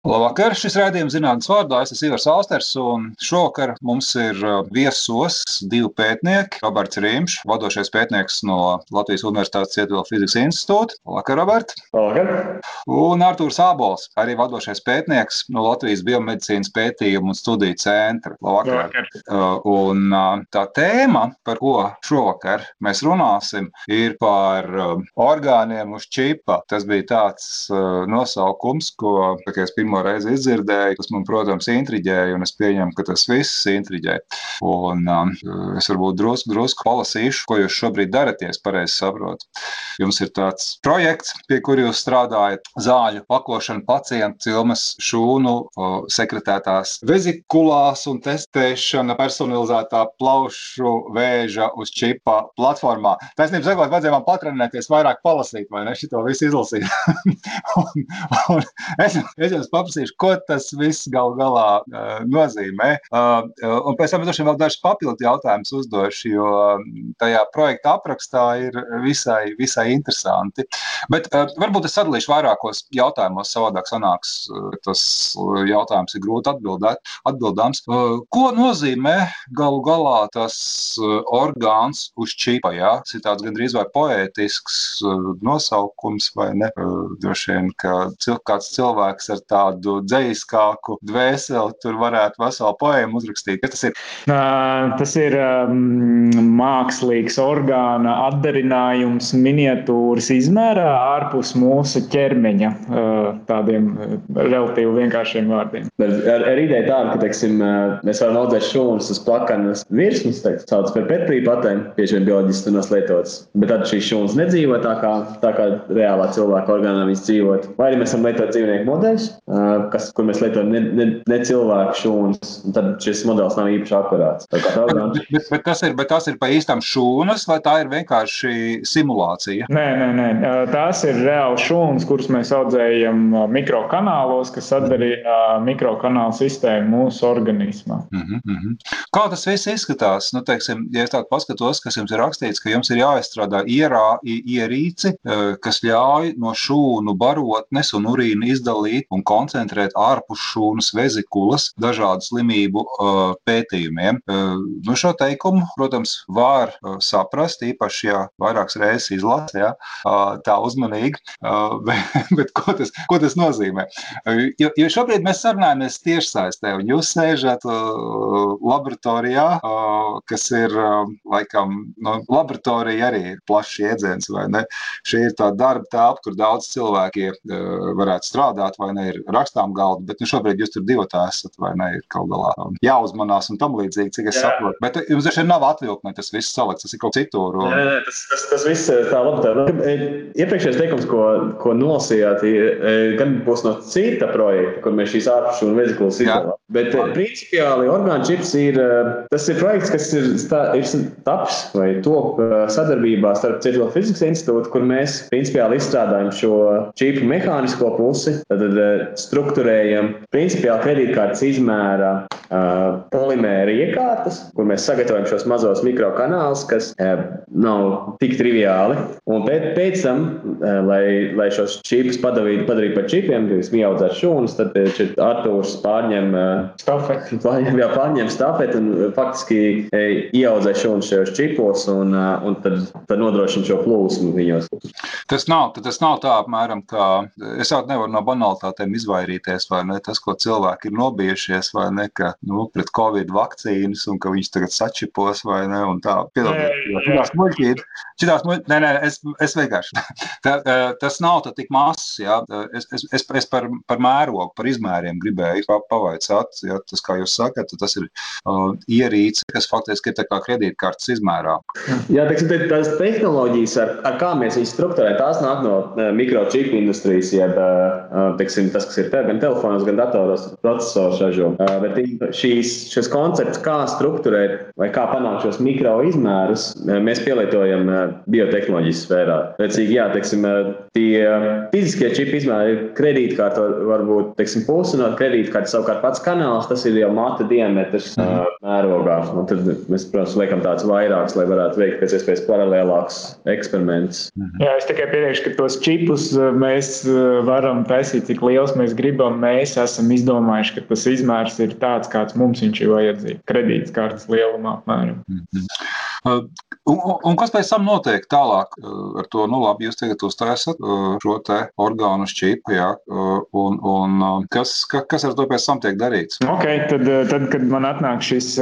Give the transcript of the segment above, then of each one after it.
Labvakar, šis raidījums zinātnīs vārdā. Es esmu Ivars Austers, un šovakar mums ir uh, viesos divi pētnieki. Roberts Rīmš, vadošais pētnieks no Latvijas Universitātes Cietuvela fizikas institūta. Labvakar, Robert! Labvakar! Un Artūrs Ābols, arī vadošais pētnieks no Latvijas biomedicīnas pētījumu un studiju centra. Labvakar! Labvakar. Uh, un uh, tā tēma, par ko šovakar mēs runāsim, ir par orgāniem uz čipa. Tas bija tāds nosaukums, ko, kā es pirmo pirmo reizi izdzirdēju, tas man, protams, intriģēja, un es pieņemu, ka tas viss intriģē. Un um, es varbūt drusku, drusku palasīšu, ko jūs šobrīd darat, ja es pareizi saprotu. Jums ir tāds projekts, pie kura jūs strādājat, zāļu pakošana pacientu cilmes šūnu sekretētās vezikulās un testēšana personalizētā plaušu vēža uz čipa platformā. Taisnība sakot, vajadzēja man patrenēties vairāk palasīt, vai ne, šito visu izlasīt. un, un es, es jums paprasīšu, ko tas viss gal galā uh, nozīmē. Uh, un pēc tam droši vien vēl dažus papildu jautājumus uzdošu, jo tajā projekta aprakstā ir visai, visai interesanti. Bet uh, varbūt es sadalīšu vairākos jautājumos, savādāk sanāks, tas jautājums ir grūti atbildēt, atbildāms. Uh, ko nozīmē galu galā tas orgāns uz čipa? Ja? Tas ir tāds gandrīz vai poētisks nosaukums, vai ne? Droši vien, ka kāds cilvēks ar tādu tādu dzīskāku dvēseli, tur varētu veselu poēmu uzrakstīt. Kas tas ir? Tas ir um, mākslīgs orgāna atdarinājums miniatūras izmērā ārpus mūsu ķermeņa, tādiem relatīvi vienkāršiem vārdiem. Ar, ar ideju tādu, ka teiksim, mēs varam audzēt šūnas uz plakanas virsmas, tā sauc par petrī patēm, bieži vien bioloģiski tur lietotas. Bet tad šīs šūnas nedzīvo tā kā, tā kā reālā cilvēka orgānā viņas dzīvot. Vai arī mēs varam lietot dzīvnieku modeļus, kas, kur mēs lietojam ne, ne, ne cilvēku šūnas, tad šis modelis nav īpaši akurāts. Bet, bet, bet, tas ir, bet tas ir pa īstam šūnas, vai tā ir vienkārši simulācija? Nē, nē, nē. tās ir reāli šūnas, kuras mēs audzējam mikrokanālos, kas atdarīja mikrokanālu sistēmu mūsu organismā. Mm -hmm. Kā tas viss izskatās? Nu, teiksim, ja es tādu paskatos, kas jums ir rakstīts, ka jums ir jāizstrādā ierā, ierīci, kas ļauj no šūnu barotnes un urīna izdalīt un koncentrēt koncentrēt ārpus šūnas vezikulas dažādu slimību pētījumiem. Nu, šo teikumu, protams, var saprast, īpaši, ja vairākas reizes izlasa ja, tā uzmanīgi, bet, bet ko, tas, ko tas nozīmē? Jo, jo šobrīd mēs sarunājamies tiešsaistē, un jūs sēžat laboratorijā, kas ir laikam, no nu, laboratorija arī ir plašs jēdziens, vai ne? Šī ir tā darba telpa, kur daudz cilvēki varētu strādāt, vai ne, ir rakstām galdu, bet nu, šobrīd jūs tur divi esat, vai ne? Ir kaut galā jāuzmanās un tam līdzīgi, cik es Jā. saprotu. Bet jums taču nav atvilkni, tas viss salikts, tas ir kaut citur. Un... Nē, nē, tas, tas, tas viss tā labi. Tā. E, iepriekšējais teikums, ko, ko nolasījāt, e, gan būs no cita projekta, kur mēs šīs ārpušu un vezikulas izdevām. Bet Jā. Principiāli orgānu čips ir, tas ir projekts, kas ir, stā, ir taps vai top sadarbībā starp Cietuvela fizikas institūtu, kur mēs principiāli izstrādājam šo čipu mehānisko pusi. Tad, strukturējam principiāli kredītkartes izmēra uh, polimēra iekārtas, kur mēs sagatavojam šos mazos mikrokanālus, kas uh, nav tik triviāli. Un pēc, pēc tam, uh, lai, lai šos čipus padarītu, padarītu par čipiem, kad mēs ieaudzām šūnas, tad Arthurs pārņem uh, stafeti. Pārņem, jā, pārņem stafeti un faktiski ieaudzē šūnas šajos čipos un, uh, un tad, tad nodrošina šo plūsmu viņos. Tas nav, tas nav tā apmēram, kā es jau nevaru no banalitātēm izvairīties, vai ne? Tas, ko cilvēki ir nobijušies, vai ne? Ka, nu, pret covid vakcīnas un ka viņus tagad sačipos, vai ne? Un tā, piedodiet, šitās muļķības, šitās muļķības, nē, nē, es, es vienkārši, tā, tas nav tā tik mazs, jā. Es, es, es, es par, par mērogu, par izmēriem gribēju pavaicāt, jā, tas, kā jūs sakat, tas ir uh, ierīce, kas faktiski ir tā kā kredītkartes izmērā. Jā, teiksim, tās tehnoloģijas, ar, ar kā mēs viņus strukturējam, tās nāk no mikročipu industrijas, jeb, teiksim, tas, kas ir te, gan telefonos, gan datoros, procesors ražo. Bet šīs, šis koncepts, kā struktūrēt vai kā panākt šos mikro izmērus, mēs pielietojam biotehnoloģijas sfērā. Pēcīgi, jā, teiksim, tie fiziskie čipi izmēri ir kredītkārta, varbūt, teiksim, pusi no kredītkārtas, savukārt pats kanāls, tas ir jau mata diametrs mm. mērogā. Un tad mēs, protams, liekam tāds vairāks, lai varētu veikt pēc iespējas paralēlāks eksperiments. Mhm. Jā, es tikai pieteikšu, ka tos čipus mēs varam taisīt, cik liels mēs gribam. Mēs esam izdomājuši, ka tas izmērs ir tāds, kāds mums viņš ir vajadzīgs. Kredītkartes lielumā apmēram. Mm -hmm. Un, un kas pēc tam notiek tālāk ar to? Nu, labi, jūs tagad uztaisat šo te orgānu šķipu, jā, un, un kas, kas ar to pēc tam tiek darīts? Okay, tad, tad, kad man atnāk šis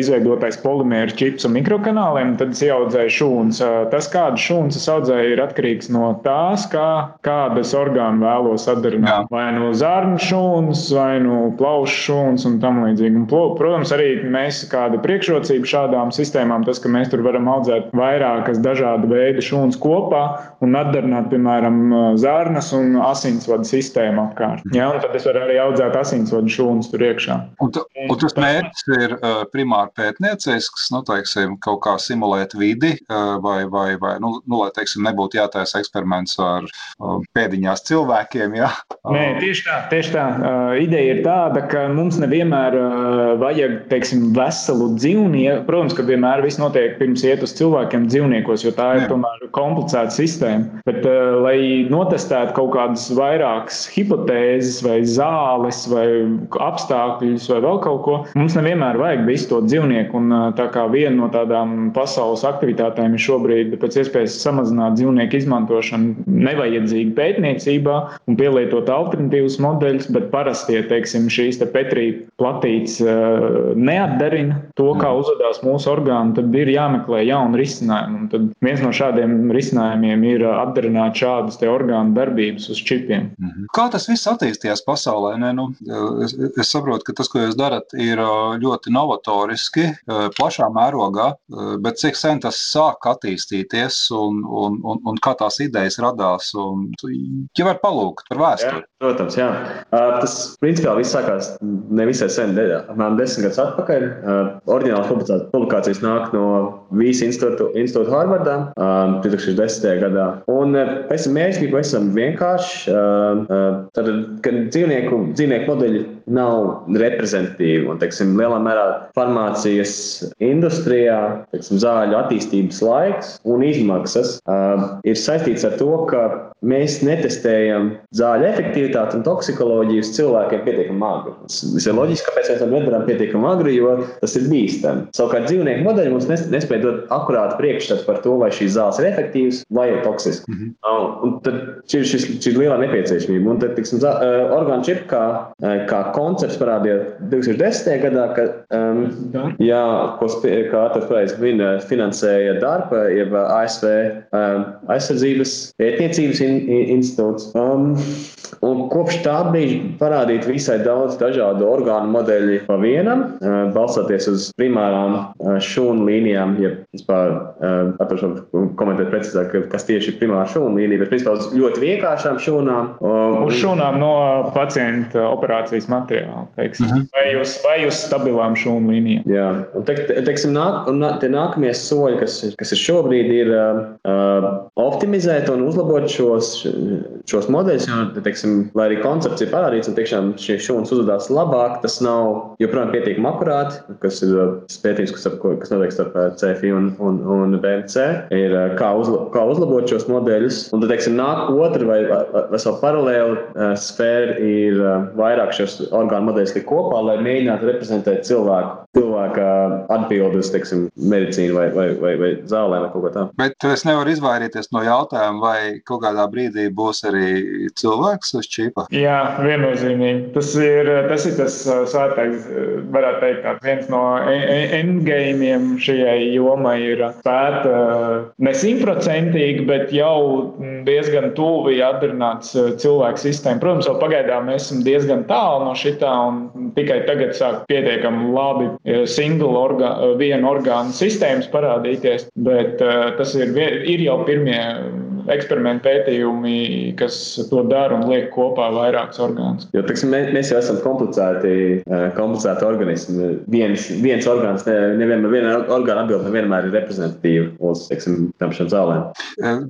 izveidotais polimēra čips un mikrokanāliem, tad es ieaudzēju šūnas. Tas, kādas šūnas es audzēju, ir atkarīgs no tās, kā, kādas orgānu vēlos atdarināt. Jā. Vai no zarnu šūnas, vai no plaušu šūnas un tam līdzīgi. Un, protams, arī mēs kāda priekšrocība šādām sistēmām, tas, ka mēs tur varam audzēt vairākas dažādu veidu šūnas kopā un atdarināt, piemēram, zārnas un asinsvadu sistēmu apkārt. Ja, un tad es varu arī audzēt asinsvadu šūnas tur iekšā. Un, tu, un tas mērķis ir uh, primāri pētniecisks, nu, teiksim, kaut kā simulēt vidi, uh, vai, vai, vai nu, nu, lai, teiksim, nebūtu jātaisa eksperiments ar uh, pēdiņās cilvēkiem. Ja? Nē, tieši tā, tieši tā. Uh, ideja ir tāda, ka mums nevienmēr uh, vajag, teiksim, veselu dzīvnieku. Protams, ka vienmēr viss notiek pirms iet uz cilvēkiem dzīvniekos, jo tā ir Jā. tomēr komplicēta sistēma. Bet, uh, lai notestētu kaut kādas vairākas hipotēzes, vai zāles, vai apstākļus, vai vēl kaut ko, mums nevienmēr vajag visu to dzīvnieku. Un, uh, tā kā viena no tādām pasaules aktivitātēm ir šobrīd pēc iespējas samazināt dzīvnieku izmantošanu nevajadzīgi pētniecībā un pielietot alternatīvus modeļus, bet parastie, teiksim, šīs te Petrija platītes uh, neatdarina to, kā uzvedās mūsu orgāni, tad ir jāmeklē jauni risinājumi. Un tad viens no šādiem risinājumiem ir atdarināt šādas orgānu darbības uz čipiem. Mhm. Kā tas viss attīstījās pasaulē? Ne, nu, es, es saprotu, ka tas, ko jūs darat, ir ļoti novatoriski, plašā mērogā, bet cik sen tas sāk attīstīties un, un, un, un kā tās idejas radās? Un, ja var palūgt par vēsturi. Jā, protams, jā. Tas principā viss sākās nevisai sen, apmēram desmit gadus atpakaļ. Oriģinālās publikācijas nāk no Vīsa institūta, institūta Harvardā 2010. gadā. Un pēc tam mērķis bija pavisam vienkāršs. Tad, kad dzīvnieku, dzīvnieku modeļi nav reprezentatīvi un, teiksim, lielā mērā farmācijas industrijā, teiksim, zāļu attīstības laiks un izmaksas ir saistīts ar to, ka mēs netestējam zāļu efektivitāti un toksikoloģiju uz cilvēkiem pietiekami agri. Tas ir loģiski, kāpēc mēs to nedarām pietiekami agri, jo tas ir bīstami. Savukārt dzīvnieku modeļi mums nespēja dot akurātu priekšstatu par to, vai šīs zāles ir efektīvas vai ir toksiskas. Mm -hmm. Un tad šī ir lielā nepieciešamība. Un tad, tiksim, orgānu čipu kā, kā koncepts parādījās 2010. gadā, kad um, jā, ko Atvērts pareizi finansēja darba, jeb ASV um, aizsardzības pētniecības in, in, institūts. Um, un kopš tā brīža parādīt visai daudz dažādu orgānu modeļu pa vienam, balstoties uz primārām šūnu līnijām. Ja vispār atrašu komentēt precīzāk, kas tieši ir primāra šūnu līnija, bet principā uz ļoti vienkāršām šūnām. Uz šūnām no pacienta operācijas materiāla, teiksim, uh mhm. -huh. vai, uz, vai uz stabilām šūnu līnijām. Jā, un te, teiksim, nāk, un tie nākamie soļi, kas, kas ir šobrīd, ir uh, optimizēt un uzlabot šos, šos modeļus, jo, teiksim, lai arī koncepts ir parādīts un tiešām šie šūnas uzvedās labāk, tas nav joprojām pietiekami akurāti, kas ir pētījums, kas, ar, kas notiek starp CFI un, un, un BMC, ir kā, uzla, kā uzlabot šos modeļus. Un tad, teiksim, nāk otra vai, vai, vai vēl paralēli sfēra ir vairāk šos orgānu modeļus likt kopā, lai mēģinātu reprezentēt cilvēku, cilvēka atbildības, teiksim, medicīnu vai, vai, vai, vai zālēm vai kaut ko tādu. Bet es nevaru izvairīties no jautājuma, vai kaut kādā brīdī būs arī cilvēks uz čipa? Jā, viennozīmīgi. Tas ir tas, ir tas svētais, varētu teikt, viens no e, e, endgameiem šajai jomai ir spēta ne simtprocentīgi, bet jau diezgan tuvi atdarināts cilvēku sistēma. Protams, vēl pagaidām mēs esam diezgan tālu no šitā un tikai tagad sāk pietiekami labi single orga, vienu orgānu sistēmas parādīties, bet tas ir, ir jau pirmie eksperimentu pētījumi, kas to dara un liek kopā vairākus orgānus. Jo, tiksim, mēs, mēs jau esam komplicēti, komplicēti organismi. Viens, viens orgāns, ne, nevienmēr viena orgāna atbilde nevienmēr ir reprezentatīva uz teiksim, tam šiem zālēm.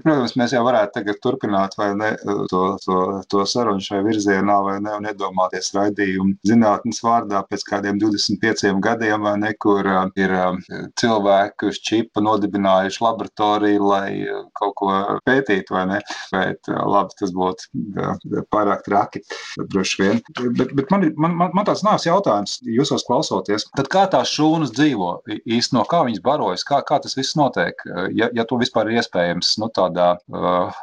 Protams, mēs jau varētu tagad turpināt vai ne to, to, to sarunu šajā virzienā, vai ne, un iedomāties raidījumu zinātnes vārdā pēc kādiem 25 gadiem, vai ne, kur ir cilvēki uz čipa nodibinājuši laboratoriju, lai kaut ko pētītu, vai ne. Bet labi, tas būtu pārāk traki, droši vien. Bet, bet man, man, man, man tāds nāks jautājums, jūsos klausoties, tad kā tās šūnas dzīvo? Īsti no kā viņas barojas, kā, kā tas viss notiek? Ja, ja to vispār ir iespējams, nu tādā uh,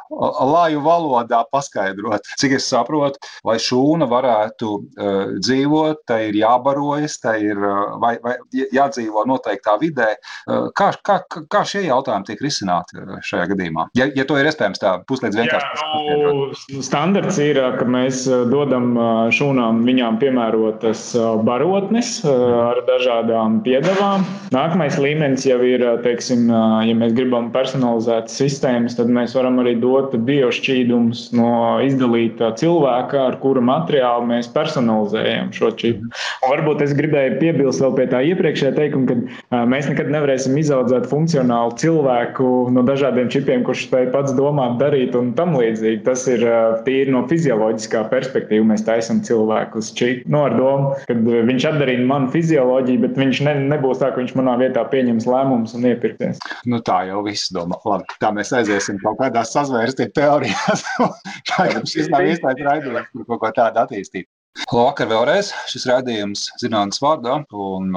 laju valodā paskaidrot, cik es saprotu, lai šūna varētu uh, dzīvot, tai ir jābarojas, tai ir uh, vai, vai jādzīvo noteiktā vidē. Uh, kā, kā, kā šie jautājumi tiek risināti šajā gadījumā? Ja, ja to ir iespējams tā puslīdz vienkārši. Jā, nu, standarts ir, ka mēs dodam šūnām viņām piemērotas barotnes ar dažādām piedevām. Nākamais līmenis jau ir, teiksim, ja mēs gribam personalizēt sistēmas, tad mēs varam arī dot biošķīdumus no izdalīta cilvēka, ar kura materiālu mēs personalizējam šo čipu. Un varbūt es gribēju piebilst vēl pie tā iepriekšējā teikuma, ka mēs nekad nevarēsim izaudzēt funkcionālu cilvēku no dažādiem čipiem, kurš spēj pats domāt, darīt un tam līdzīgi. Tas ir tīri no fizioloģiskā perspektīva. Mēs taisām cilvēku uz no nu, ar domu, ka viņš atdarīja manu fizioloģiju, bet viņš ne, nebūs tā, ka viņš manā vietā pieņems lēmumus un iepirksies. Nu, tā jau viss domā. Labi, tā mēs aiziesim kaut kādās sazvērstību teorijās. tā jau šis nav īstais raidījums, kur kaut ko tādu attīstīt. Labvakar vēlreiz. Šis rādījums zinātnes vārdā.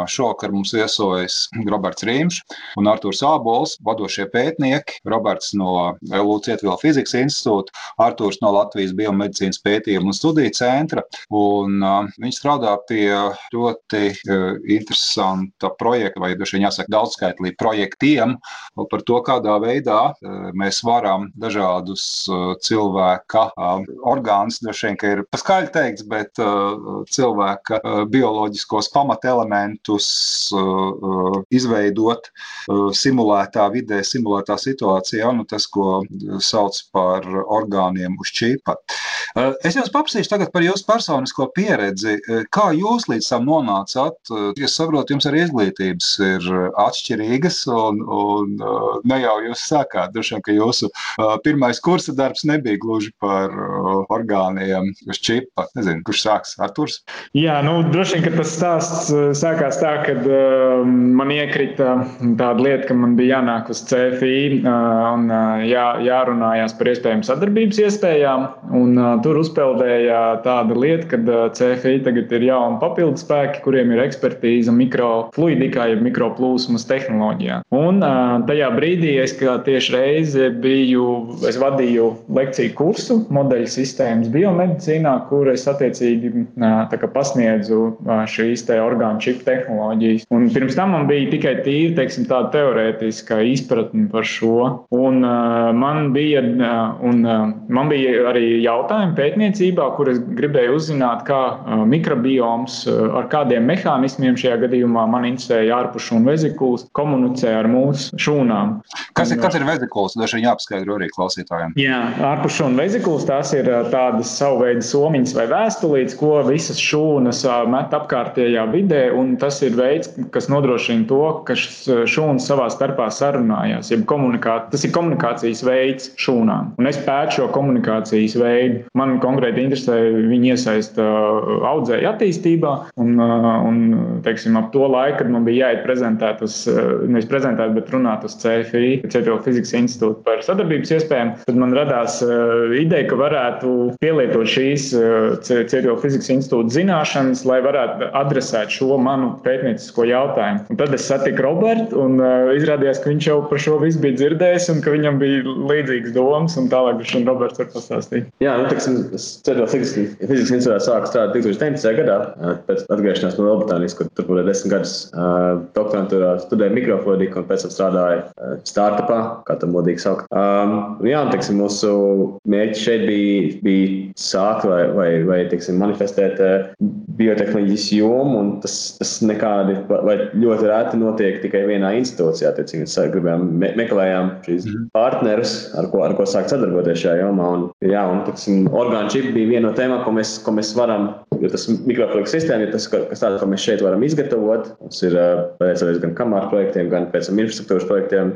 Šovakar mums viesojas Roberts Rīmš un Artūrs Ābols, vadošie pētnieki. Roberts no LU Cietvila fizikas institūta, Artūrs no Latvijas biomedicīnas pētījuma un studiju centra. Un, uh, viņi strādā pie ļoti uh, interesanta projekta, vai droši vien jāsaka daudzskaitlī projektiem par to, kādā veidā uh, mēs varam dažādus uh, cilvēka uh, orgānus, droši vien, ka ir paskaļi teikts, bet uh, cilvēka bioloģiskos pamatelementus izveidot simulētā vidē, simulētā situācijā, nu, tas, ko sauc par orgāniem uz čipa. Es jums paprasīšu tagad par jūsu personisko pieredzi. Kā jūs līdz tam nonācāt? Es saprotu, jums arī izglītības ir atšķirīgas, un, un ne jau jūs sākāt. Droši vien, ka jūsu pirmais kursa darbs nebija gluži par orgāniem uz čipa. Nezinu, kurš sāks Arturs? Jā, nu, droši vien, ka tas stāsts sākās tā, ka uh, man iekrita tāda lieta, ka man bija jānāk uz CFI uh, un uh, jā, jārunājās par iespējām sadarbības iespējām. Un, uh, tur uzpeldēja tāda lieta, ka CFI tagad ir jauni papildus spēki, kuriem ir ekspertīze mikrofluidikā, jeb mikroplūsmas tehnoloģijā. Un tajā brīdī es tieši reizi biju, es vadīju lekciju kursu modeļu sistēmas biomedicīnā, kur es attiecīgi pasniedzu šīs te orgānu čipu tehnoloģijas. Un pirms tam man bija tikai tīri, teiksim, tāda teorētiska izpratne par šo. Un man bija, un man bija arī jautājumi pētniecībā, kur es gribēju uzzināt, kā mikrobioms ar kādiem mehānismiem šajā gadījumā man interesēja ārpus šūnu vezikulas komunicē ar mūsu šūnām. Kas ir, kas ir vezikulas? Dažreiz jāpaskaidro arī klausītājiem. Jā, ārpus šūnu vezikulas tās ir tādas savu veidu somiņas vai vēstulītes, ko visas šūnas met apkārtējā vidē, un tas ir veids, kas nodrošina to, ka šūnas savā starpā sarunājās. Tas ir komunikācijas veids šūnām. Un es pētu šo komunikācijas veidu. Man konkrēti interesē viņa iesaista audzēju attīstībā. Un, un teiksim, ap to laiku, kad man bija jāiet prezentēt, uz, nevis prezentēt, bet runāt uz CFI, Cietuļu fizikas institūtu par sadarbības iespējām, tad man radās ideja, ka varētu pielietot šīs Cietuļu fizikas institūta zināšanas, lai varētu adresēt šo manu pētniecisko jautājumu. Un tad es satiku Robertu, un izrādījās, ka viņš jau par šo visu bija dzirdējis, un ka viņam bija līdzīgas domas, un tālāk viņš un Roberts var pastāstīt. Jā, nu, tiksim, es ceru, ka fizikas institūtā sāku strādāt 2019. gadā, pēc atgriešanās no Lielbritānijas, kur tur bija desmit gadus doktorantūrā, studēju mikrofoniku un pēc tam strādāju startupā, kā tam modīgi saukt. Um, jā, un, teiksim, mūsu mērķis šeit bija, bija sākt vai, vai, vai teiksim, manifestēt biotehnoloģijas jomu, un tas, tas nekādi vai ļoti reti notiek tikai vienā institūcijā. Mēs gribējām, me, meklējām šīs mm. partnerus, ar ko, ar ko sākt sadarboties šajā jomā. Un, jā, un orgānu čips bija viena no tēmām, ko mēs, ko mēs varam, jo tas mikrofilika sistēma ir tas, kas tāds, ko mēs šeit varam izgatavot. Mums ir pateicoties gan kamāru projektiem, gan pēc tam infrastruktūras projektiem.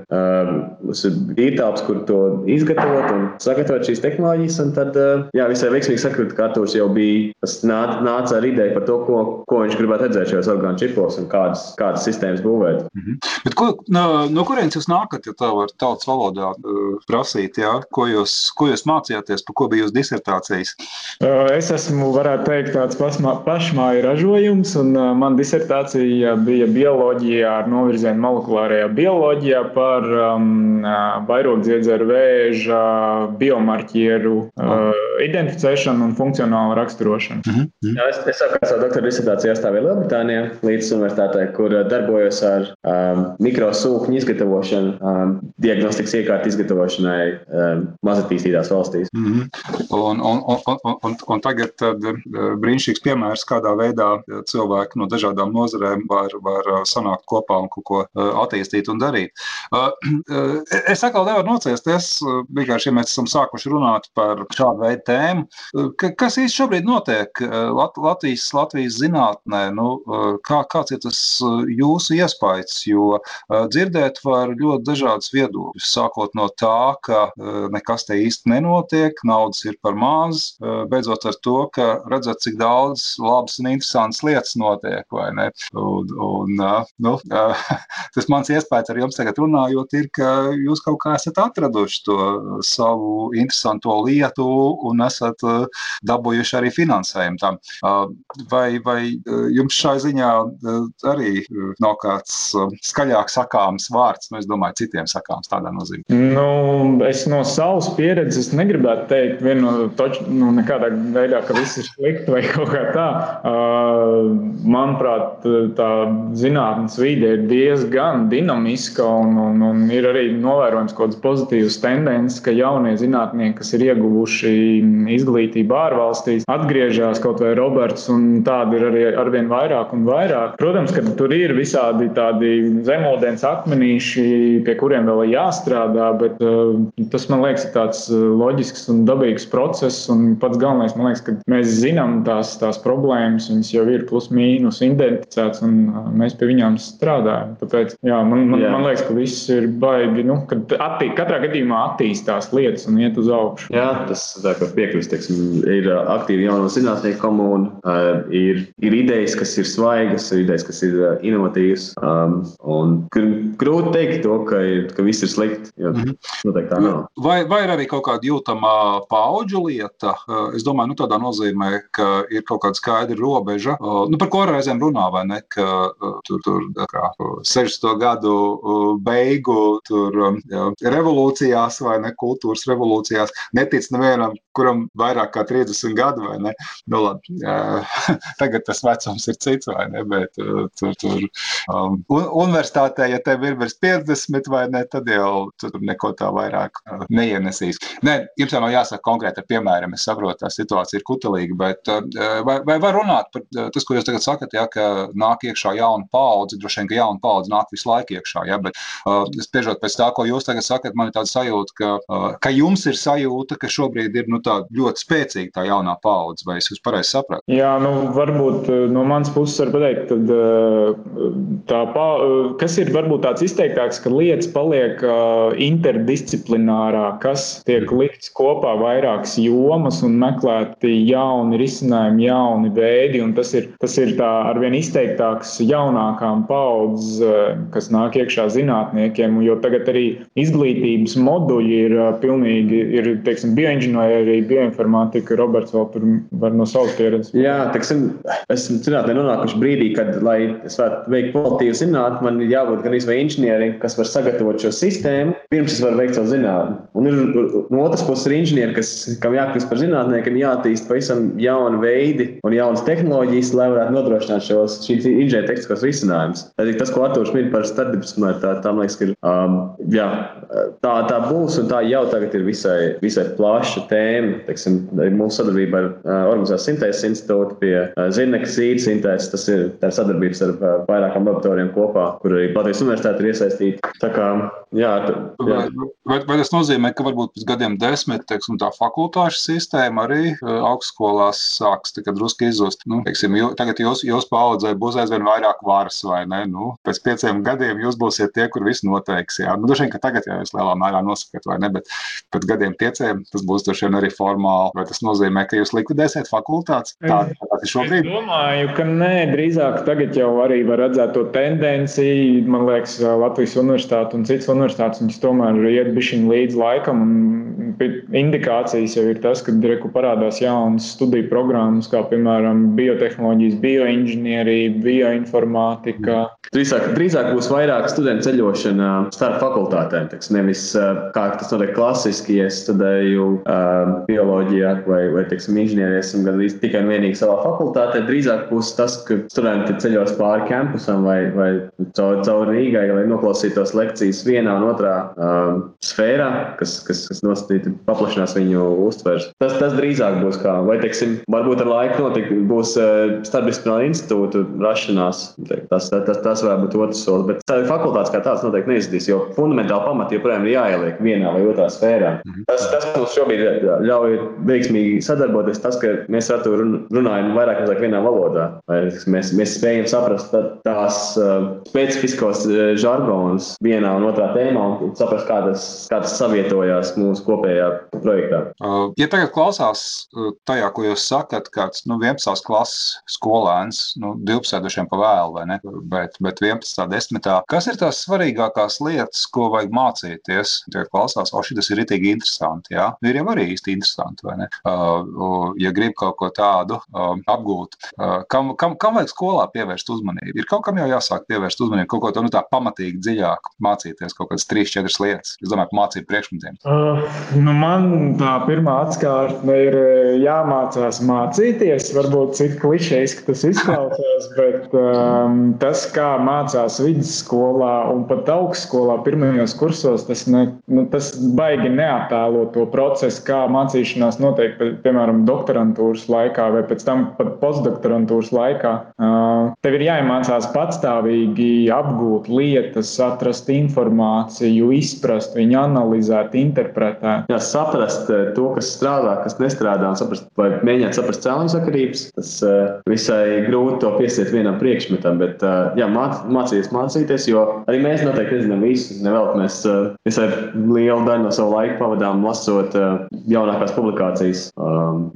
Mums ir īrtāps, kur to izgatavot un sagatavot šīs tehnoloģijas. Un tad, jā, visai veiksmīgi sakot, ka Artūrs jau bija, tas nāca, nāca ar ideju par to, ko, ko viņš gribētu redzēt šajos orgānu čipos un kādas, kādas sistēmas būvēt. Mm -hmm. Bet ko, no, no kurienes jūs nākat, ja tā var tautas valodā uh, prasīt, jā? Ko, jūs, ko jūs mācījāties, par ko bija jūsu disertācijas? Es esmu, varētu teikt, tāds pašmāju ražojums, un uh, man disertācija bija bioloģijā ar novirzienu molekulārajā bioloģijā par um, vairogdziedzeru vēža biomarķieru uh, identificēšanu un funkcionālu raksturošanu. Mm -hmm. Jā, es, es savu savu doktora disertāciju aizstāvēju Lielbritānijā līdz universitātei, kur darbojos ar um, mikrosūkņu izgatavošanu, um, diagnostikas iekārtu izgatavošanai um, mazatīstītās valstīs. Mm -hmm. un, un, un, un, un, un tagad tad, brīnišķīgs piemērs, kādā veidā cilvēki no dažādām nozarēm var, var sanākt kopā un kaut ko attīstīt un darīt. Es atkal nevaru nocēsties, vienkārši, ja mēs esam sākuši runāt par šādu veidu tēmu. Kas īsti šobrīd notiek Lat Latvijas, Latvijas zinātnē? Nu, kā, kāds ir tas jūsu iespējas? Jo dzirdēt var ļoti dažādas viedokļus, sākot no tā, ka nekas te īsti nenotiek, naudas ir par maz, beidzot ar to, ka redzat, cik daudz labas un interesantas lietas notiek, vai ne? Un, un, nu, tas mans iespējas ar jums tagad runājot ir, ka jūs kaut kā esat atraduši to savu interesanto lietu un esat dabūjuši arī finansējumu tam. Vai, vai jums šai ziņā arī nav kāds skaļāk sakāms vārds, nu, es domāju, citiem sakāms tādā nozīmē? Nu, es no savas pieredzes negribētu teikt, vienu toču, nu, nekādā veidā, ka viss ir slikti vai kaut kā tā. Manuprāt, tā zinātnes vide ir diezgan dinamiska un, un, un ir arī novērojams kaut kādas pozitīvas tendences, ka jaunie zinātnieki, kas ir ieguvuši izglītību ārvalstīs, atgriežas kaut vai Roberts, un tādi ir arī arvien vairāk un vairāk. Protams, ka tur ir visādi tādi zemūdens akmenīši, pie kuriem vēl ir jāstrādā, bet uh, tas man liekas ir tāds uh, loģisks un dabīgs process. Un pats galvenais, man liekas, ka mēs zinām tās, tās problēmas, viņas jau ir plus mīnus identificētas, un uh, mēs pie viņām strādājam. Tāpēc jā, man, man, jā. man liekas, ka viss ir baigi, nu, attī, katrā gadījumā attīstās lietas un iet uz augšu. Jā, tas tā kā piekrist, teiksim, ir aktīvi jauno zinātnieku komūna, uh, ir, ir idejas, kas ir svaigas, ir idejas, kas ir uh, inovatīvas. Um, un grūti teikt to, ka, ir, ka viss ir slikti, jo mm -hmm. Vai, vai ir arī kaut kāda jūtama paudžu lieta? Uh, es domāju, nu, tādā nozīmē, ka ir kaut kāda skaidra robeža, uh, nu, par ko reizēm runā, vai ne, ka uh, tur, tur kā, 60. gadu beigu tur, um, jā, revolūcijās vai ne, kultūras revolūcijās netic nevienam, kuram vairāk kā 30 gadu, vai ne? Nu, labi, tagad tas vecums ir cits, vai ne? Bet uh, tur, tur um, universitātē, ja tev ir virs 50 vai ne, tad jau tur neko tā vairāk uh, neienesīs. Nē, jums jau nav jāsaka konkrēti piemēram, es saprotu, tā situācija ir kutelīga, bet uh, vai, vai var runāt par tas, ko jūs tagad sakat, ja, ka nāk iekšā jauna paudze, droši vien, ka jauna paudze nāk visu laiku iekšā, ja, bet uh, spriežot pēc tā, ko jūs tagad sakat, man ir tāda sajūta, ka, uh, ka jums ir sajūta, ka šobrīd ir, nu, tā ļoti spēcīga tā jaunā paudze, vai es jūs pareizi sapratu? Jā, nu, varbūt eh, no manas puses var pateikt, tad, eh, tā, eh, kas ir varbūt tāds izteiktāks, ka lietas paliek interdisciplinārā, kas tiek mhm. likts kopā vairākas jomas un meklēti jauni risinājumi, jauni veidi, un tas ir, tas ir tā arvien izteiktāks jaunākām paudzes, kas nāk iekšā zinātniekiem, jo tagad arī izglītības moduļi ir pilnīgi, ir, teiksim, bioinženieri arī bioinformātika, Roberts vēl tur var no savas pieredzes. Jā, teiksim, esmu zinātnē nonākuši brīdī, kad, lai es varētu veikt kvalitīvu zinātni, man ir jābūt gan izvēlēji inženieri, kas var sagatavot šo sistēmu, pirms es varu veikt savu zinātni. Un ir no otras puses ir inženieri, kas, kam jākļūst par zinātniekiem, jātīst pavisam jauni veidi un jaunas tehnoloģijas, lai varētu nodrošināt šos inženieru tehniskos risinājumus. Tad tas, ko Artūrs min par starpdisciplināru, tā, man liekas, ir um, jā, tā, tā būs un tā jau tagad ir visai, visai plaša tēma. Teiksim, mūsu sadarbība ar Organizācijas sintēzes institūtu pie Zirnekas īres sintēzes, tas ir sadarbības ar vairākām laboratorijām kopā, kur arī Latvijas universitāte ir iesaistīta. Tā kā, jā, tā, jā. Vai, vai tas nozīmē, ka varbūt pēc gadiem desmit teiksim, tā fakultāšu sistēma arī augstskolās sāks drusku izzust? Nu, teiksim, jū, tagad jūs, jūs paudzē būs aizvien vairāk varas, vai ne? Nu, pēc pieciem gadiem jūs būsiet tie, kur viss noteiks. Jā. Nu, droši vien, ka tagad jau jūs lielā mērā nosakāt, vai ne? Bet pēc gadiem pieciem tas būs droši vien arī formāli. Vai tas nozīmē, ka jūs likvidēsiet fakultātes? Tā, tā ir šobrīd. Es domāju, ka nē, drīzāk tagad jau arī var redzēt to tendenci. Man liekas, Latvijas universitāte un citas universitātes viņas tomēr iet bišķiņ līdz laikam. Indikācijas jau ir tas, ka reku parādās jaunas studiju programmas, kā piemēram biotehnoloģijas, bioinženierija, bioinformātika. Drīzāk, drīzāk būs vairāk studentu ceļošana starp fakultātēm. Teiks, nevis kā tas notiek klasiski, ja studēju uh, bioloģijā vai, vai teiksim, inženierijā, esmu gandrīz tikai un vienīgi savā fakultātē. Drīzāk būs tas, ka studenti ceļos pāri kampusam vai, vai caur, caur Rīgai, lai noklausītos lekcijas vienā un otrā uh, sfērā, kas, kas, kas nosacīti paplašinās viņu uztveres. Tas, tas drīzāk būs kā, vai teiksim, varbūt ar laiku notiek, būs uh, starpdisciplināra institūta rašanās. Tas, tas, tas, tas varētu būt otrs solis, bet fakultātes kā tāds noteikti neizdarīs, jo fundamentāli pamati joprojām ir jāieliek vienā vai otrā sfērā. Mhm. Tas, tas mums šobrīd ļauj veiksmīgi sadarboties, tas, ka mēs ar to runājam vairāk vai vienā valodā. Mēs, mēs spējam saprast tās uh, specifiskos uh, žargonus vienā un otrā tēmā un saprast, kā tas, kā tas savietojās mūsu kopējā projektā. Ja tagad klausās tajā, ko jūs sakat, kāds nu, 11. klases skolēns, nu, 12. pa vēlu, vai ne? Bet, bet 11. desmitā, kas ir tās svarīgākās lietas, ko vajag mācīties? Tie klausās, o, šis ir itīgi interesanti, jā? Jau arī īsti interesanti, vai ne? Uh, ja grib kaut ko tādu uh, apgūt, uh, kam, kam, kam vajag skolā pievērst uzmanību? Ir kaut kam jau jāsāk pievērst uzmanību, kaut ko tādu nu, tā pamatīgi dziļāk mācīties, kaut kādas trīs, četras lietas. Es domāju, mācību priekšmetiem. Uh, nu man tā pirmā atskārtne ir jāmācās mācīties. Varbūt cik klišejs tas izklausās, bet um, tas, kā mācās vidusskolā un pat augstskolā pirmajos kursos, tas, ne, nu, tas baigi neattēlo to procesu, kā mācīšanās notiek, piemēram, doktorantūras laikā vai pēc tam pat postdoktorantūras laikā. Tev ir jāiemācās patstāvīgi apgūt lietas, atrast informāciju, izprast viņu, analizēt, interpretēt. Jā, saprast to, kas strādā, kas nestrādā, saprast, vai mēģināt saprast cēloņu sakarības. Tas visai grūti to piesiet vienam priekšmetam, bet jā, māc, mācīties, mācīties, jo arī mēs noteikti nezinām visu. Nevēl, mēs visai lielu daļu no savu laiku pavadām lasot jaunākās publikācijas,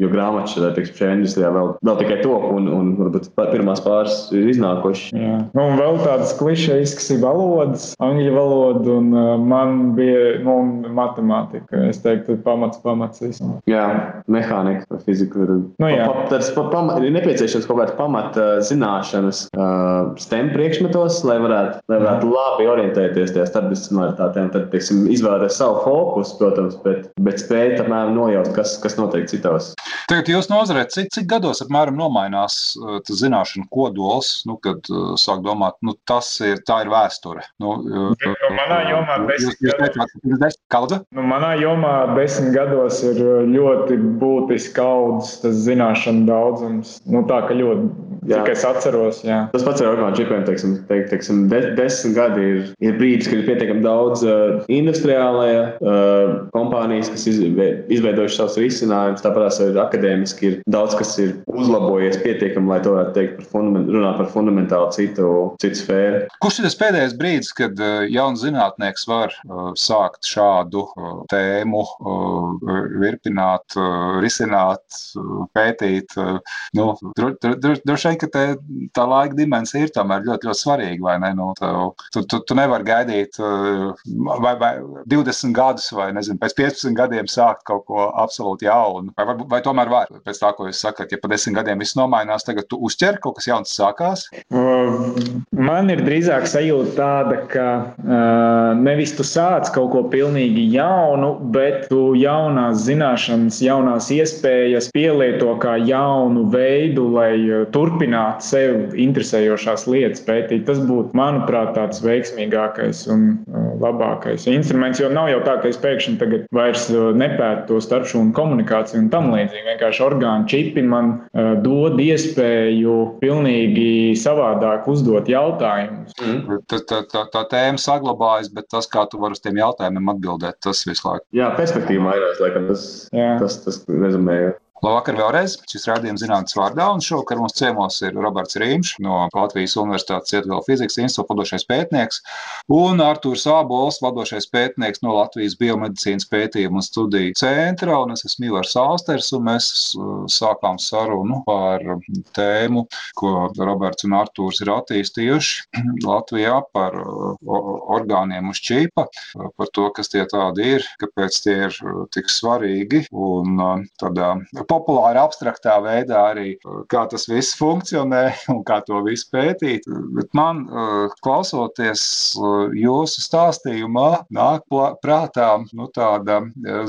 jo grāmatas šajā industrijā vēl, vēl tikai top, un, un varbūt pirmās pāris ir iznākušas. Jā. Nu, un vēl tādas klišejas ir valodas, angļu valoda, un uh, man bija nu, matemātika. Es teiktu, pamats, pamats visam. Jā, mehānika, fizika. Nu, jā. pa, pa, pa, pa, ir nepieciešams kaut kāda pamata zināšanas uh, STEM priekšmetos, lai varētu, lai varētu labi orientēties tajā starpdisciplinaritātē. Tad, teiksim, izvēlēties savu fokusu, protams, bet, bet spēt apmēram nojaust, kas, kas notiek citos. Tagad jūs nozarē, cik, cik gados apmēram nomainās uh, tas zināšanu kodols, nu, kad uh, sāk domāt, nu, tas ir, tā ir vēsture. Nu, uh, nu, manā jomā desmit gados. Kalda? Nu, manā jomā desmit gados ir ļoti būtiski audzis tas zināšanu daudzums. Nu, tā, ka ļoti, jā. cik es atceros, jā. Tas pats ar orgānu čipiem, teiksim, teik, teiksim de, desmit gadi ir, ir brīdis, kad ir pietiekami daudz uh, industriālajā uh, kompānijas, kas izveidojuši savus risinājumus, tāpat arī akadēmiski ir daudz, kas ir uzlabojies pietiekami, lai to varētu teikt par, fundament, par fundamentālu citu, citu sfēru. Kurš ir tas pēdējais brīdis, kad uh, jauns zinātnieks var uh, sākt šādu uh, tēmu, uh, virpināt, uh, risināt, uh, pētīt? Uh, nu, Droši vien, ka te, tā laika dimensija ir tomēr ļoti, ļoti svarīga, vai ne? Nu, tu, tu, tu nevari gaidīt uh, vai, vai 20 gadus, vai nezinu, pēc 15 gadiem sākt kaut ko absolūti jaunu. Vai, vai, vai tomēr var, pēc tā, ko jūs sakat, ja pa 10 gadiem viss nomainās, tagad tu uzķer kaut kas jauns sākās? Man ir drīzāk sajūta tāda, ka uh, nevis tu sāc kaut ko pilnīgi jaunu, bet tu jaunās zināšanas, jaunās iespējas pielieto kā jaunu veidu, lai turpinātu sev interesējošās lietas pētīt. Tas būtu, manuprāt, tāds veiksmīgākais un uh, labākais instruments. Jo nav jau tā, ka es pēkšņi tagad vairs nepētu to starpšūnu komunikāciju un tam līdzīgi. Vienkārši orgānu čipi man dod iespēju pilnīgi savādāk uzdot jautājumus. Mm. Tā, tā, tā, tā tēma saglabājas, bet tas, kā tu vari uz tiem jautājumiem atbildēt, tas visu laiku. Jā, perspektīva mainās, laikam tas, Jā. tas, tas rezumēja. Labvakar vēlreiz. Šis rādījums zinātnes vārdā, un šovakar mums ciemos ir Roberts Rīmš no Latvijas Universitātes Cietuvela fizikas institūta vadošais pētnieks un Artūrs Ābols, vadošais pētnieks no Latvijas biomedicīnas pētījumu un studiju centra, un es esmu Mīlārs Austers, un mēs uh, sākām sarunu par tēmu, ko Roberts un Artūrs ir attīstījuši Latvijā par uh, orgāniem uz čipa, uh, par to, kas tie tādi ir, kāpēc tie ir tik svarīgi, un tādā populāri abstraktā veidā arī, kā tas viss funkcionē un kā to visu pētīt. Bet man, klausoties jūsu stāstījumā, nāk prātā nu, tāda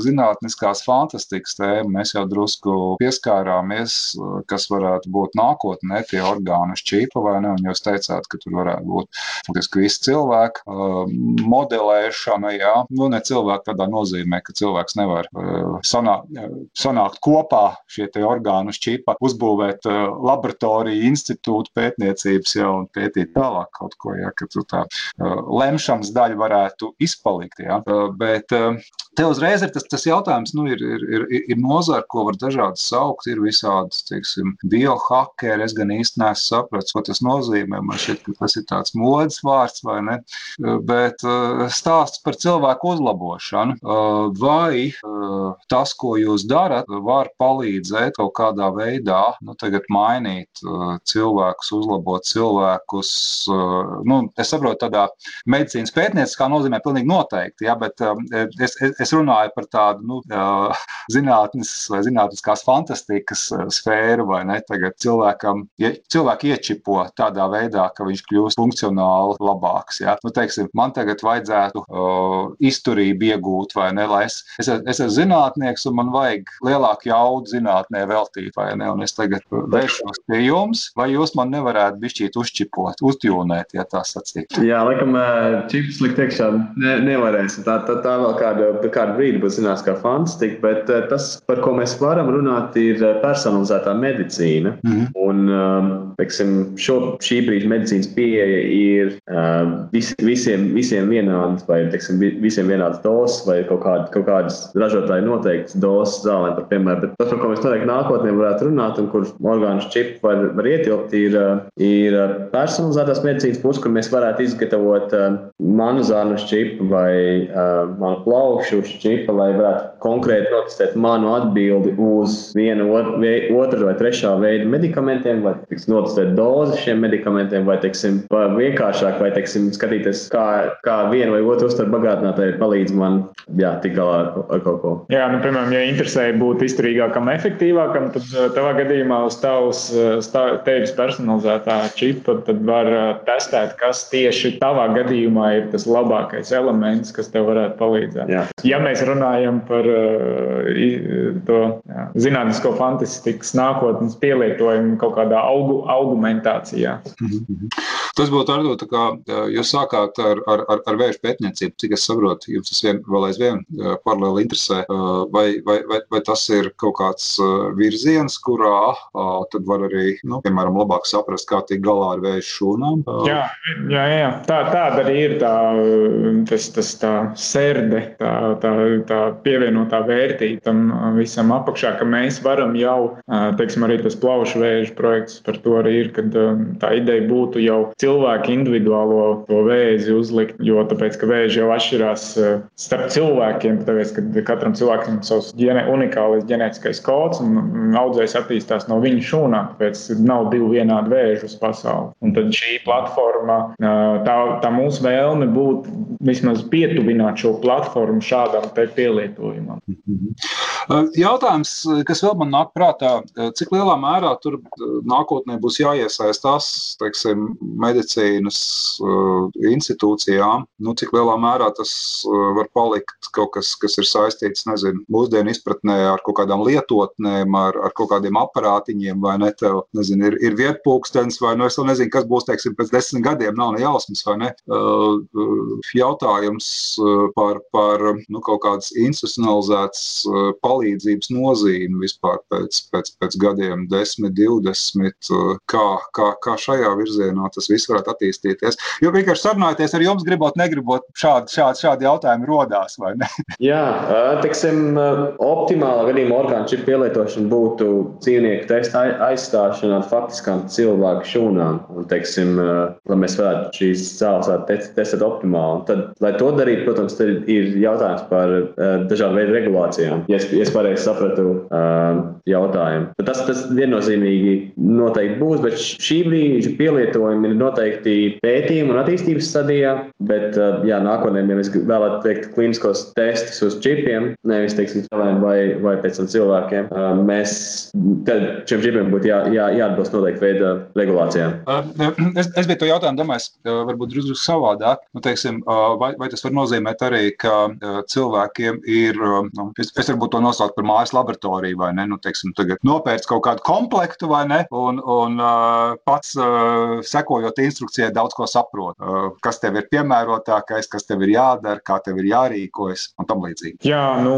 zinātniskās fantastikas tēma. Mēs jau drusku pieskārāmies, kas varētu būt nākotnē, tie orgānu šķīpa vai ne, un jūs teicāt, ka tur varētu būt faktiski visi cilvēki modelēšana, jā, nu ne cilvēki tādā nozīmē, ka cilvēks nevar sanākt, sanākt kopā šie orgānu šķipa, uzbūvēt uh, laboratoriju, institūtu pētniecības jau un pētīt tālāk kaut ko, ja, ka tā uh, lemšanas daļa varētu izpalikt. Ja. Uh, bet te uzreiz ir tas, tas jautājums, nu, ir, ir, ir, ir nozara, ko var dažādi saukt, ir visādas, teiksim, biohakeri, es gan īsti neesmu sapratis, ko tas nozīmē, man šķiet, ka tas ir tāds modes vārds vai ne, bet stāsts par cilvēku uzlabošanu, vai tas, ko jūs darat, var palīdzēt kaut kādā veidā nu, mainīt uh, cilvēkus, uzlabot cilvēkus. Nu, es saprotu, tādā medicīnas pētnieciskā nozīmē pilnīgi noteikti, ja, bet es, es, es runāju par tādu nu, zinātnes vai zinātniskās fantastikas uh, sfēru, vai ne? Tagad cilvēkam, ja cilvēki iečipo tādā veidā, ka viņš kļūst funkcionāli labāks. Ja? Nu, teiksim, man tagad vajadzētu uh, izturību iegūt, vai ne? Es, es, es esmu zinātnieks un man vajag lielāku jaudu zinātnē veltīt, vai ne? Un es tagad vēršos pie jums, vai jūs man nevarētu bišķīt uzčipot, uztjūnēt, ja tā sacīt? Jā, laikam, čips likt iekšā ne, nevarēs. Tā, tā, tā vēl kādu, kādu brīdi būs zinās kā fantastika, bet tas, par ko mēs varam runāt, ir personalizētā medicīna. Mm -hmm. Un, teiksim, šo, šī brīža medicīnas pieeja ir vis, visiem, visiem vienāds, vai teiksim, visiem vienāds dozes, vai kaut, kād, kaut kādas ražotāji noteikts dozes zālēm, par piemēram. Bet tas, par ko mēs noteikti nākotnē varētu runāt, un kur orgānu čips var, var ietilpt, ir, ir personalizētās medicīnas puse, kur mēs varētu izgatavot uh, manu zānu čipu vai uh, manu plaukšu čipu, lai varētu konkrēti notestēt manu atbildi uz vienu, otru vai trešā veida medikamentiem, vai tiks, notestēt dozi šiem medikamentiem, vai teiksim, vienkāršāk, vai teiksim, skatīties, kā, kā viena vai otra uztver bagātinātāji palīdz man jā, tik galā ar, ar kaut ko. Jā, nu, piemēram, ja interesē būt izturīgākam efektīvākam, tad eh, tavā gadījumā uz tavas eh, tevis personalizētā čipa tad var eh, testēt, kas tieši tavā gadījumā ir tas labākais elements, kas tev varētu palīdzēt. Jā. Ja mēs runājam par to jā, zinātnisko fantastikas nākotnes pielietojumu kaut kādā augu, augmentācijā. Mhm. Tas būtu tā, kā jūs sākāt ar, ar, ar, ar vēža pētniecību, cik es saprotu, jums tas vien, vēl aizvien paralēli interesē, vai, vai, vai, vai tas ir kaut kāds virziens, kurā tad var arī, nu, piemēram, labāk saprast, kā tikt galā ar vēža šūnām. Jā, jā, jā. Tā, tāda arī ir tā, tas, tas tā serde, tā, tā, tā pievienotā vērtība tam visam apakšā, ka mēs varam jau, teiksim, arī tas plaušu vēža projekts par to arī ir, kad tā ideja būtu jau cilvēku individuālo to vēzi uzlikt, jo tāpēc, ka vēži jau atšķirās starp cilvēkiem, tāpēc, ka katram cilvēkam ir savs ģene, unikālais ģenētiskais kods, un audzējs attīstās no viņa šūnām, tāpēc nav divu vienādu vēžu uz pasauli. Un tad šī platforma, tā, tā mūsu vēlme būtu vismaz pietuvināt šo platformu šādam pielietojumam. Jautājums, kas vēl man nāk prātā, cik lielā mērā tur nākotnē būs jāiesaistās teiksim, medicīnas institūcijām, nu, cik lielā mērā tas var palikt kaut kas, kas ir saistīts nezinu, mūsdienu izpratnē ar kaut kādām lietotnēm, ar, ar kaut kādiem aparātiņiem, vai ne? Tev, nezinu, ir, ir vietpūkstens, vai nu, es vēl nezinu, kas būs teiksim, pēc desmit gadiem, nav ne jausmas, vai ne? Jautājums par, par nu, kaut kādas institucionalizētas palīdzības nozīmi vispār pēc, pēc, pēc gadiem, 10, 20, kā, kā, kā šajā virzienā tas viss varētu attīstīties. Jo vienkārši sarunājoties ar jums, gribot, negribot, šādi, šādi, šādi jautājumi rodās? Jā, teiksim, optimāla gadījumā orgānu čipu pielietošana būtu dzīvnieku testa aizstāšana ar faktiskām cilvēku šūnām. Un, teiksim, lai mēs varētu šīs cēlus testēt optimāli. Un tad, lai to darītu, protams, ir jautājums par dažādu veidu regulācijām. Ja es, es pareizi sapratu jautājumu, tad tas, tas viennozīmīgi noteikti būs, bet šī brīža pielietojumi ir noteikti pētījuma un attīstības stadijā. Bet, jā, nākotnē, ja mēs vēlamies veikt kliniskos testus uz čipiem, nevis teiksim, cilvēkiem vai, vai pēc tam cilvēkiem, mēs šiem čipiem būtu jā, jā, jāatbilst noteikti veida regulācijām. Es, es biju to jautājumu domājis, varbūt drusku savādāk. Nu, teiksim, vai, vai tas var nozīmēt arī, ka cilvēkiem ir, nu, es, es varbūt to nosaucu par mājas laboratoriju, vai ne? Nu, teiksim, tagad nopērts kaut kādu komplektu, vai ne? Un, un pats sekojot instrukcijai daudz ko saprot. Kas tev ir piemērotākais, kas tev ir jādara, kā tev ir jārīkojas un tam līdzīgi. Jā, nu,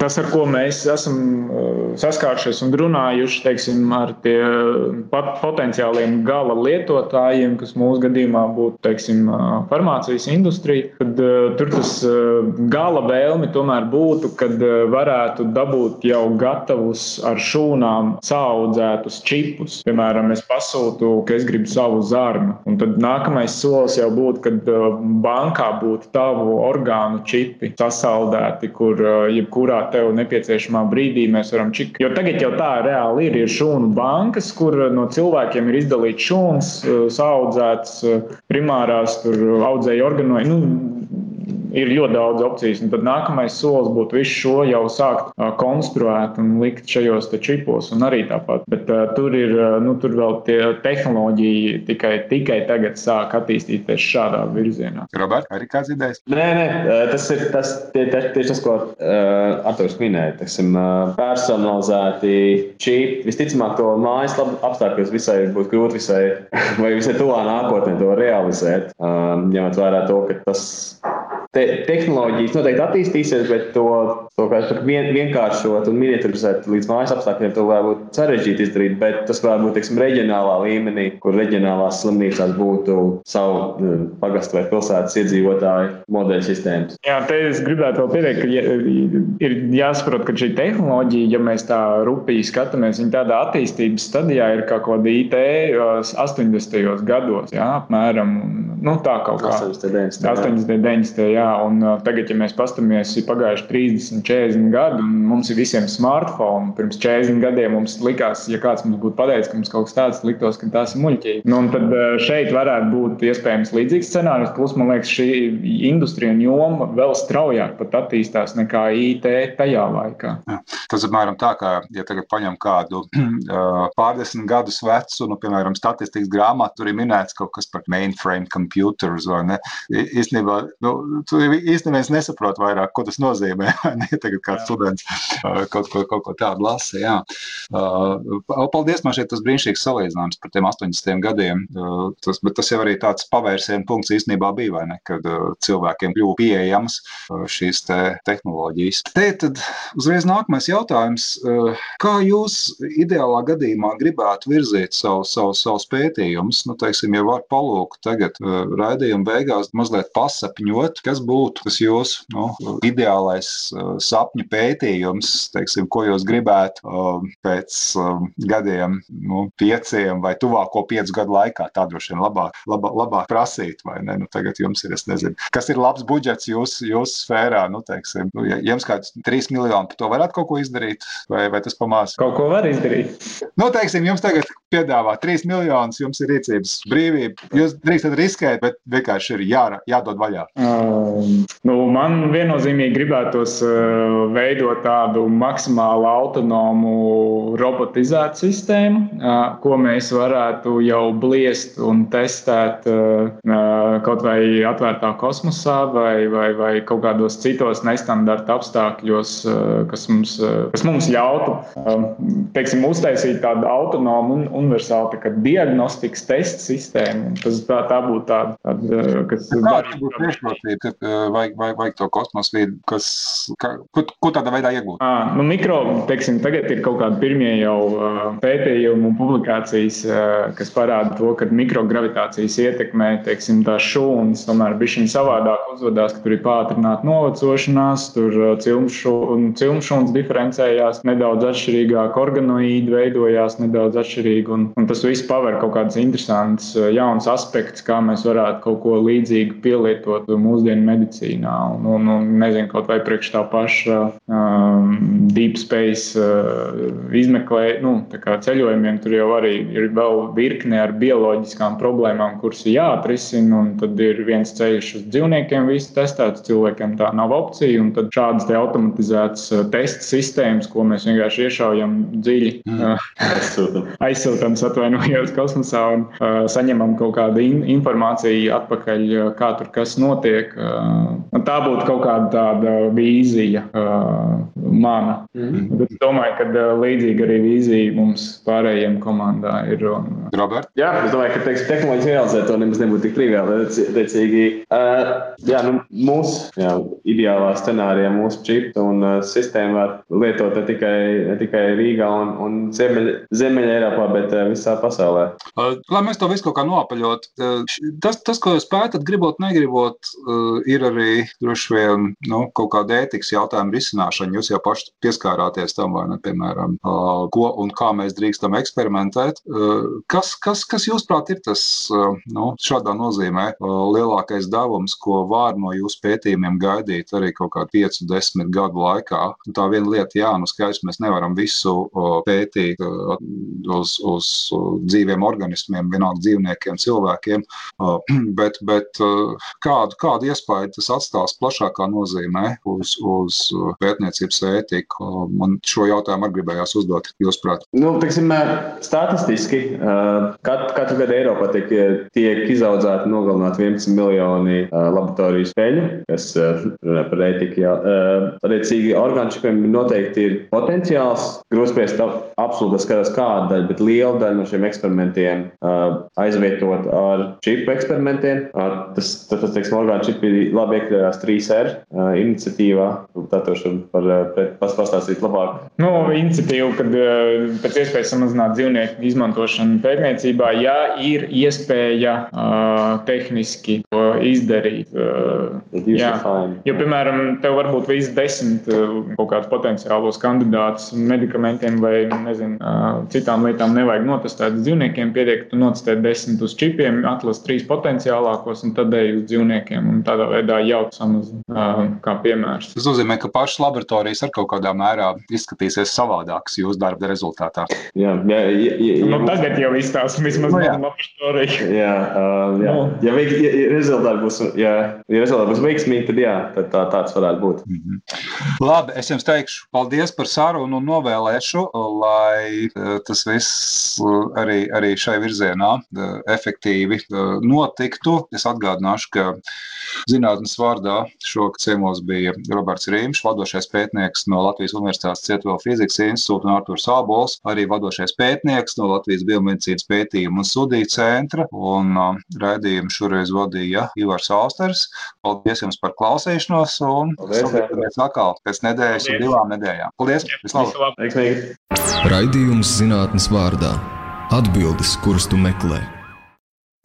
tas, ar ko mēs esam saskārušies un runājuši teiksim, ar tiem potenciāliem gala lietotājiem, kas mūsu gadījumā būtu teiksim, farmācijas industrija, tad tur tas gala vēlme tomēr būtu, kad varētu dabūt jau gatavus ar šūnām saudzētus čipus. Piemēram, es pasūtu, ka es gribu savu zarnu, un tad nākamais solis jau būtu, kad bankā būtu tavu orgānu čipi sasaldēti, kur jebkurā tev nepieciešamā brīdī mēs varam čip. Jo tagad jau tā reāli ir, ir šūnu bankas, kur no cilvēkiem ir izdalīts šūns, saudzēts primārās, tur não é? Não, ir ļoti daudz opcijas. Un tad nākamais solis būtu visu šo jau sākt uh, konstruēt un likt šajos čipos. Un arī tāpat. Bet uh, tur ir nu, tur vēl tie tehnoloģija tikai, tikai tagad sāk attīstīties šādā virzienā. Robert, arī kāds idejas? Nē, nē, tas ir tas, tie, tieši tas, ko uh, Arthurs minēja. Teiksim, uh, personalizēti čipi. Visticamāk, to mājas apstākļos visai būtu grūti visai, vai visai tuvā nākotnē to realizēt. Um, ņemot vērā to, ka tas te, tehnoloģijas noteikti attīstīsies, bet to, to vien, vienkāršot un miniaturizēt līdz mājas apstākļiem, to var būt sarežģīti izdarīt. Bet tas var būt teiksim, reģionālā līmenī, kur reģionālās slimnīcās būtu savu nu, pagastu vai pilsētas iedzīvotāju modeļu sistēmas. Jā, te es gribētu vēl pieteikt, ka ir jāsaprot, ka šī tehnoloģija, ja mēs tā rūpīgi skatāmies, viņa tādā attīstības stadijā ir kaut kāda IT 80. gados, jā, apmēram. Nu, tā kaut kā 80. 90. 90. Jā, un tagad, ja mēs paskatāmies, ir pagājuši 30, 40 gadi, un mums ir visiem smartphone. Pirms 40 gadiem mums likās, ja kāds mums būtu pateicis, ka mums kaut kas tāds liktos, ka tas ir muļķīgi. Nu, tad šeit varētu būt iespējams līdzīgs scenārijs. Plus, man liekas, šī industrija un joma vēl straujāk pat attīstās nekā IT tajā laikā. Jā. Tas ir apmēram tā, ka, ja tagad paņem kādu pārdesmit gadus vecu, nu, piemēram, statistikas grāmatu, tur ir minēts kaut kas par mainframe computers. Īstenībā, nu, īstenībā nesaproti vairāk, ko tas nozīmē. Ne? Tagad kāds students kaut ko, kaut ko tādu lasa. Jā. Paldies, man šeit tas brīnišķīgs salīdzinājums par tiem 80 gadiem. Tas, tas jau arī tāds pavērsienu punkts īstenībā bija, vai ne? Kad cilvēkiem kļuva pieejamas šīs te tehnoloģijas. Te tad uzreiz nākamais jautājums. Kā jūs ideālā gadījumā gribētu virzīt savu, savu, savus pētījumus? Nu, teiksim, ja var palūkt tagad raidījuma beigās mazliet pasapņot, kas būtu tas jūsu nu, ideālais sapņu pētījums, teiksim, ko jūs gribētu pēc gadiem, nu, pieciem vai tuvāko piecu gadu laikā. Tā droši vien labāk, labāk, labāk prasīt, vai ne? Nu, tagad jums ir, es nezinu, kas ir labs budžets jūsu jūs sfērā. Nu, teiksim, nu, ja jums kāds 3 miljoni par to varētu kaut ko izdarīt, vai, vai tas pamās? Kaut ko var izdarīt. Nu, teiksim, jums tagad piedāvā 3 miljonus, jums ir rīcības brīvība. Jūs drīkstat riskēt bet vienkārši ir jā, jādod vaļā? Um, nu, man viennozīmīgi gribētos uh, veidot tādu maksimāli autonomu robotizētu sistēmu, uh, ko mēs varētu jau bliest un testēt uh, uh kaut vai atvērtā kosmosā vai, vai, vai kaut kādos citos nestandarta apstākļos, uh, kas mums, uh, kas mums ļautu um, teiksim, uztaisīt tādu autonomu un universālu tā diagnostikas testu sistēmu. Tas tā, tā būtu tāda, tāda kas būtu priekšrocība, ka vajag, vajag, vajag to kosmosa vidi, kas, ka, ko, ko tādā veidā iegūt? À, nu, mikro, teiksim, tagad ir kaut kādi pirmie jau uh, pētījumi un publikācijas, uh, kas parāda to, ka mikrogravitācijas ietekmē, teiksim, tās šūnas tomēr bišķiņ savādāk uzvedās, ka tur ir pātrināta novecošanās, tur cilmšūnas diferencējās nedaudz atšķirīgāk, organoīdi veidojās nedaudz atšķirīgi, un, un tas viss paver kaut kādas interesantas jaunas aspekts, kā mēs varētu kaut ko līdzīgu pielietot mūsdienu medicīnā. Un, un, un nezinu, kaut vai priekš tā paša um, deep space uh, izmeklē, nu, ceļojumiem, tur jau arī ir vēl virkne ar bioloģiskām problēmām, kuras ir jāatrisina. Tad ir viens ceļš uz dzīvniekiem, viss testēts, cilvēkiem tā nav opcija. Un tad šādas automatizētas uh, testa sistēmas, ko mēs vienkārši iešaujam dziļi, mm. uh, aizsūtām, atvainojos kosmosā un uh, saņemam kaut kādu in informāciju atpakaļ, uh, kā tur kas notiek. Uh, tā būtu kaut kāda tāda vīzija uh, mana. Mm. Bet es domāju, ka uh, līdzīga arī vīzija mums pārējiem komandā ir. Un, Robert? Jā, es domāju, ka teiks, tehnoloģijas realizēt to nemaz nebūtu tik triviāli. Redzīgi, uh, jā, nu, mūsu jā, ideālā scenārijā mūsu čips un uh, sistēma var lietot ne tikai, ne tikai Rīgā un, un Ziemeļa Eiropā, bet uh, visā pasaulē. Uh, lai mēs to visu kaut kā noapaļot, uh, tas, tas, ko jūs pētat, gribot, negribot, uh, ir arī droši vien nu, kaut kāda ētikas jautājuma risināšana. Jūs jau paši pieskārāties tam, vai ne, piemēram, ko un kā mēs drīkstam eksperimentēt. Kas, kas, kas jūsuprāt, ir tas nu, šādā nozīmē lielākais devums, ko var no jūsu pētījumiem gaidīt arī kaut kādā 5, 10 gadu laikā? Tā viena lieta, jā, nu skaidrs, mēs nevaram visu pētīt uz, uz dzīviem organismiem, vienalga dzīvniekiem, cilvēkiem, bet, bet kādu, kādu iespēju tas atstās plašākā nozīmē uz, uz pētniecības ētiku? Man šo jautājumu arī gribējās uzdot, jūsuprāt. Nu, teiksim, statistiski kat, katru gadu Eiropā tiek, tiek izaudzēti nogalināti 11 miljoni laboratoriju spēļu, kas runā par ētiku. Attiecīgi, orgānčipiem noteikti ir potenciāls. Grūspies absolūti skatās kāda daļa, bet liela daļa no šiem eksperimentiem aizvietot ar čipu eksperimentiem. Tas, tas, tas teiksim, orgānu čipi labi iekļāvās 3R iniciatīvā. Tad to par pastāstīt labāk. Nu, iniciatīva, kad pēc iespējas samazināt dzīvnieku izmantošanu pētniecībā, ja ir iespēja uh, tehniski to izdarīt. Uh, jā, jo, piemēram, tev var būt visi desmit uh, kaut kādus potenciālos kandidātus medikamentiem vai nezinu, uh, citām lietām nevajag notestēt uz dzīvniekiem. Pietiek, ka tu notestē desmit uz čipiem, atlas trīs potenciālākos un tad ej uz dzīvniekiem un tādā veidā jau samazina kā piemērs. Tas nozīmē, ka pašas laboratorijas ar kaut kādā mērā izskatīsies savādākas jūsu darba rezultātā. Jā, jā, jā, jā. Nu, tagad jau izstāsta vismaz no, nu, laboratoriju. Jā, uh, jā. Nu. Ja, veik, ja, ja rezultāti būs, ja, ja rezultāti būs veiksmīgi, tad jā, tad tā, tāds varētu būt. Mm -hmm. Labi, es jums teikšu paldies par sarunu un novēlēšu, lai tas viss arī, arī šai virzienā efektīvi notiktu. Es atgādināšu, ka zinātnes vārdā šogad ciemos bija Roberts Rīms, vadošais pētnieks no Latvijas Universitātes Cietuvela fizikas institūta un Arturs Ābols, arī vadošais pētnieks no Latvijas biomedicīnas pētījuma un studiju centra. Un uh, raidījumu šoreiz vadīja Ivars Austers. Paldies jums par klausīšanos un satiekamies atkal pēc nedēļas un divām nedēļām. Paldies! Vislabāk! Raidījums zinātnes vārdā - atbildes, kuras tu meklē.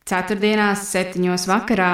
Ceturtdienās, septiņos vakarā